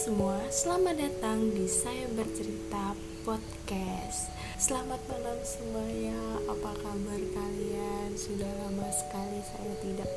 semua, selamat datang di Saya Bercerita Podcast. Selamat malam semuanya, apa kabar kalian? Sudah lama sekali saya tidak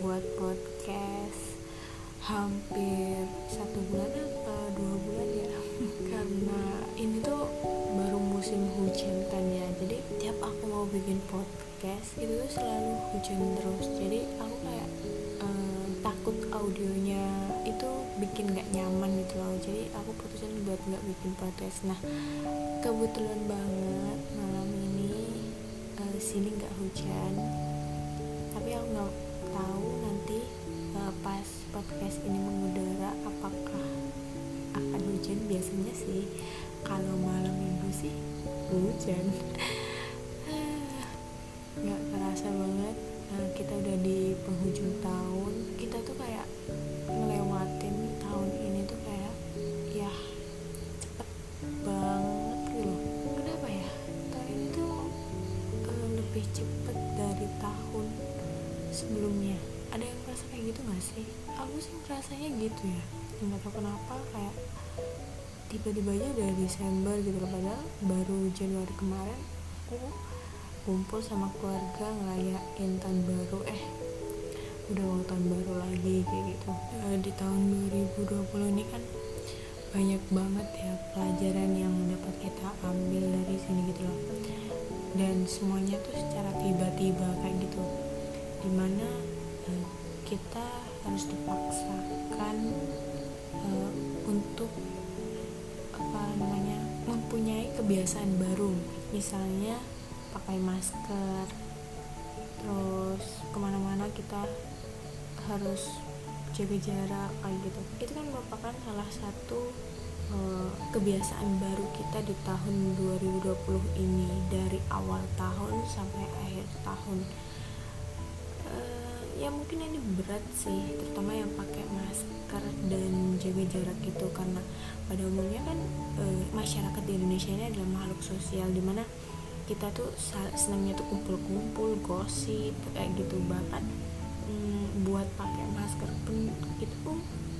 buat podcast. Hampir satu bulan apa dua bulan ya? Karena ini tuh baru musim hujan kan ya. Jadi tiap aku mau bikin podcast itu selalu hujan terus. Jadi aku kayak eh, takut audionya itu bikin gak nyaman gitu loh. Jadi aku putusin buat nggak bikin podcast nah kebetulan banget malam ini uh, sini nggak hujan. Tapi aku nggak tahu nanti uh, pas podcast ini mengudara apakah akan hujan? Biasanya sih kalau malam minggu sih hujan. Nggak kerasa banget. Nah, kita udah di penghujung tahun. Kita tuh kayak gitu gak sih? Aku sih rasanya gitu ya. Nggak tahu kenapa kayak tiba-tiba aja udah Desember gitu loh. Padahal baru Januari kemarin aku kumpul sama keluarga ngerayain tahun baru. Eh udah mau tahun baru lagi kayak gitu. E, di tahun 2020 ini kan banyak banget ya pelajaran yang dapat kita ambil dari sini gitu loh. Dan semuanya tuh secara tiba-tiba kayak gitu. Di mana e, kita harus dipaksakan e, untuk apa namanya mempunyai kebiasaan baru. Misalnya pakai masker terus ke mana-mana kita harus jaga jarak kayak gitu. Itu kan merupakan salah satu uh, kebiasaan baru kita di tahun 2020 ini dari awal tahun sampai akhir tahun. uh, ya mungkin ini berat sih terutama yang pakai masker dan jaga jarak itu karena pada umumnya kan uh, masyarakat di Indonesia ini adalah makhluk sosial di mana kita tuh senangnya tuh kumpul-kumpul gosip kayak gitu. Bahkan hmm, buat pakai masker pun itu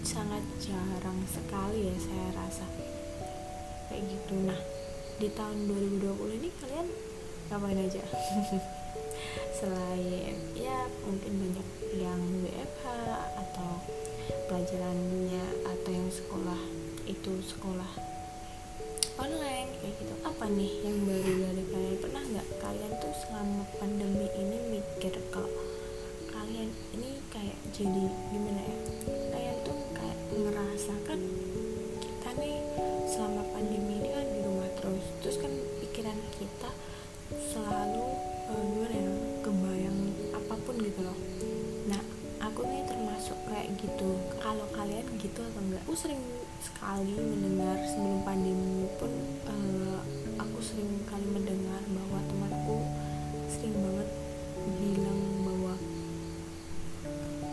sangat jarang sekali ya saya rasa. Kayak gitu. Nah di tahun 2020 ini kalian ngapain aja selain ya mungkin banyak yang WFH atau pelajarannya atau yang sekolah itu sekolah online kayak gitu. Apa nih yang baru dari kalian? Pernah nggak kalian tuh selama pandemi ini mikir kalau kalian ini kayak jadi gimana gitu. Kalau kalian gitu atau enggak? Aku sering sekali mendengar sebelum pandemi pun uh, aku sering kali mendengar bahwa temanku sering banget bilang bahwa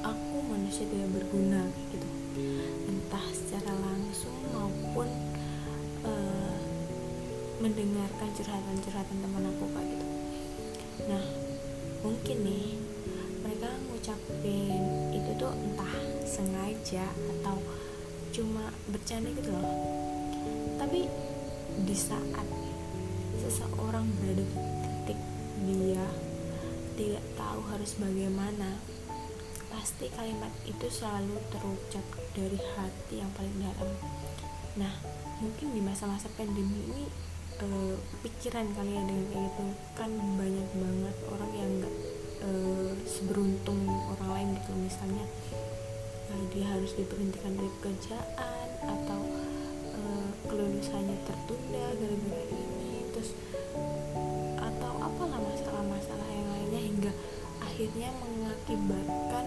aku manusia tidak berguna gitu. Entah secara langsung maupun uh, mendengarkan curhatan-curhatan teman aku kayak gitu. Nah mungkin nih mereka ngucapin itu tuh entah sengaja atau cuma bercanda gitu loh. Tapi di saat seseorang berada di titik dia tidak tahu harus bagaimana pasti kalimat itu selalu terucap dari hati yang paling dalam. Nah mungkin di masa-masa pandemi ini e, pikiran kalian dengan kayak gitu kan banyak banget orang harus diberhentikan dari pekerjaan atau uh, kelulusannya tertunda gara-gara ini. Terus atau apalah masalah-masalah yang lainnya hingga akhirnya mengakibatkan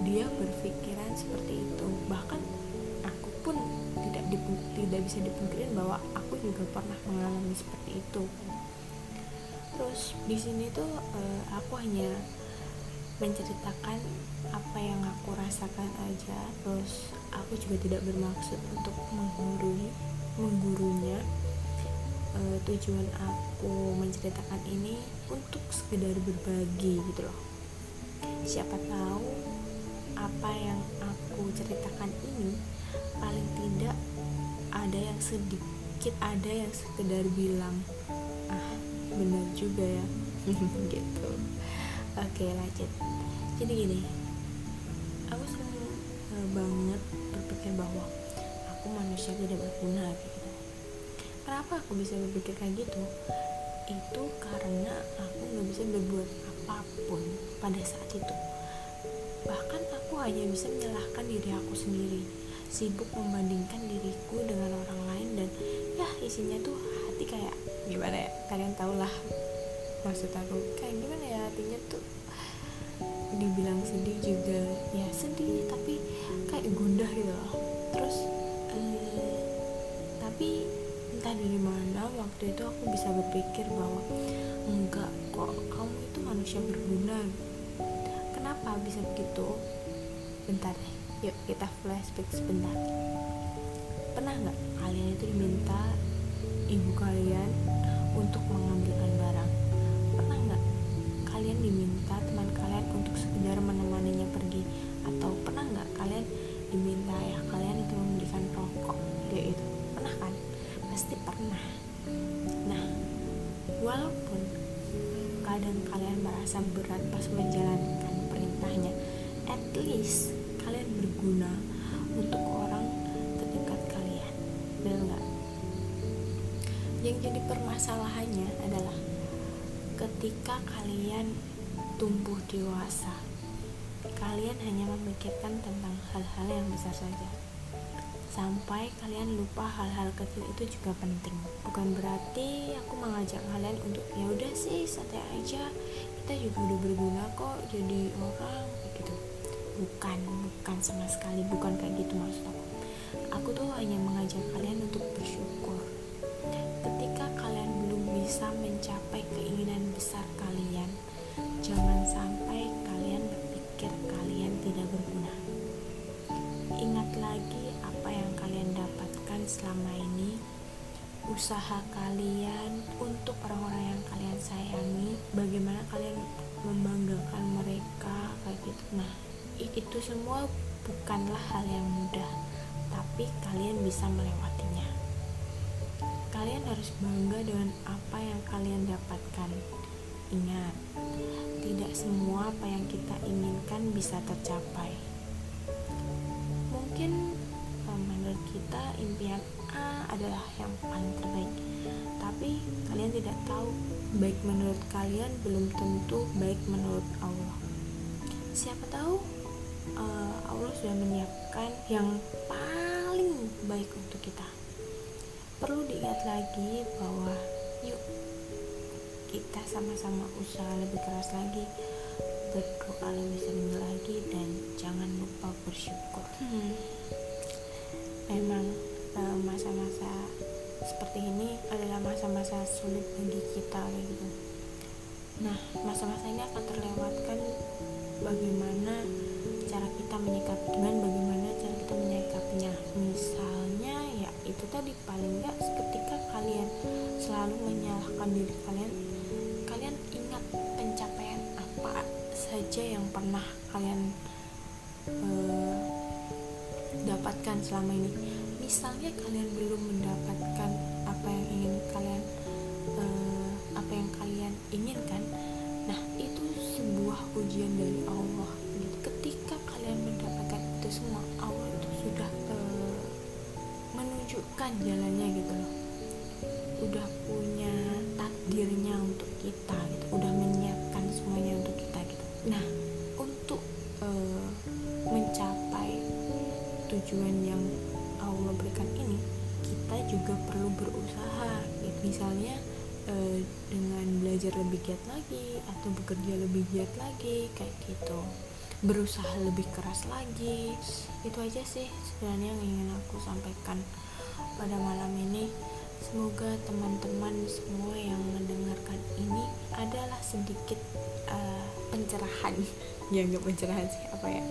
dia berpikiran seperti itu. Bahkan aku pun tidak tidak bisa dipungkirin bahwa aku juga pernah mengalami seperti itu. Terus di sini tuh uh, aku hanya menceritakan apa yang aku rasakan aja. Terus aku juga tidak bermaksud untuk menggurui menggurunya. E, tujuan aku menceritakan ini untuk sekedar berbagi gitu loh. Siapa tahu apa yang aku ceritakan ini paling tidak ada yang sedikit ada yang sekedar bilang ah benar juga ya. Gitu oke lanjut. Jadi gini aku sering uh, banget berpikir bahwa aku manusia tidak berguna gitu. Kenapa aku bisa berpikir kayak gitu? Itu karena aku nggak bisa berbuat apa pun pada saat itu. Bahkan aku hanya bisa menyalahkan diri aku sendiri. Sibuk membandingkan diriku dengan orang lain dan ya isinya tuh hati kayak gimana ya? Kalian tau lah maksud aku kayak gimana ya hatinya tuh dibilang sedih juga ya sedih tapi kayak gundah gitu loh. Terus eh, tapi entah dari mana waktu itu aku bisa berpikir bahwa enggak kok kamu itu manusia berguna. Kenapa bisa begitu? Bentar deh yuk kita flashback sebentar. Pernah nggak kalian itu diminta ibu kalian untuk mengambilkan merasa berat pas menjalankan perintahnya. At least kalian berguna untuk orang terdekat kalian. Benar nggak? Yang jadi permasalahannya adalah ketika kalian tumbuh dewasa kalian hanya memikirkan tentang hal-hal yang besar saja. Sampai kalian lupa hal-hal kecil itu juga penting. Bukan berarti aku mengajak kalian untuk ya udah sih santai aja kita juga udah berguna kok jadi orang bukan bukan sama sekali bukan kayak gitu maksud aku. Aku tuh hanya mengajak kalian untuk bersyukur. Ketika kalian belum bisa mencapai keinginan besar kalian jangan sampai kalian berpikir kalian tidak berguna. Ingat lagi apa yang kalian dapatkan selama ini. Usaha kalian untuk orang-orang yang kalian sayangi bagaimana kalian membanggakan mereka kayak gitu nah itu semua bukanlah hal yang mudah, tapi kalian bisa melewatinya. Kalian harus bangga dengan apa yang kalian dapatkan. Ingat, tidak semua apa yang kita inginkan bisa tercapai. Mungkin eh, menurut kita impian A adalah yang paling terbaik, tapi kalian tidak tahu baik menurut kalian belum tentu baik menurut Allah. Siapa tahu uh, Allah sudah menyiapkan yang paling baik untuk kita perlu diingat lagi bahwa yuk kita sama-sama usaha lebih keras lagi berdoa lebih sering lagi dan jangan lupa bersyukur hmm. memang uh, masa-masa seperti ini adalah masa-masa sulit bagi kita gitu. Nah masa-masa ini akan terlewatkan bagaimana cara kita menyikapi dengan bagaimana cara kita menyikapinya. Misalnya ya itu tadi paling nggak ketika kalian selalu menyalahkan diri kalian kalian ingat pencapaian apa saja yang pernah kalian uh, dapatkan selama ini misalnya kalian belum mendapatkan apa yang ingin kalian uh, apa yang kalian inginkan nah itu sebuah ujian dari Allah. Ketika kalian mendapatkan itu semua Allah itu sudah uh, menunjukkan jalannya gitu loh. Udah punya takdirnya untuk kita gitu udah menyiapkan semuanya untuk kita gitu. Nah untuk uh, mencapai tujuan yang juga perlu berusaha. Misalnya uh, dengan belajar lebih giat lagi atau bekerja lebih giat lagi kayak gitu. Berusaha lebih keras lagi. Itu aja sih sebenarnya yang ingin aku sampaikan pada malam ini. Semoga teman-teman semua yang mendengarkan ini adalah sedikit uh, pencerahan. Ya nggak pencerahan sih apa ya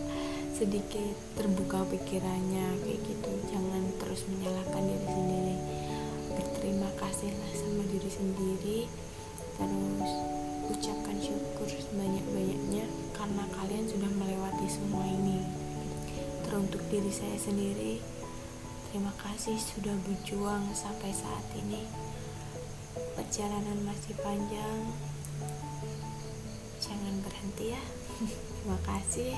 sedikit terbuka pikirannya kayak gitu. Jangan terus menyalahkan diri sendiri. Berterima kasihlah sama diri sendiri. Terus ucapkan syukur sebanyak-banyaknya karena kalian sudah melewati semua ini. Teruntuk diri saya sendiri terima kasih sudah berjuang sampai saat ini. Perjalanan masih panjang. Jangan berhenti ya. Terima kasih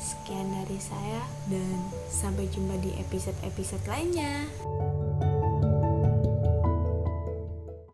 sekian dari saya dan sampai jumpa di episode-episode lainnya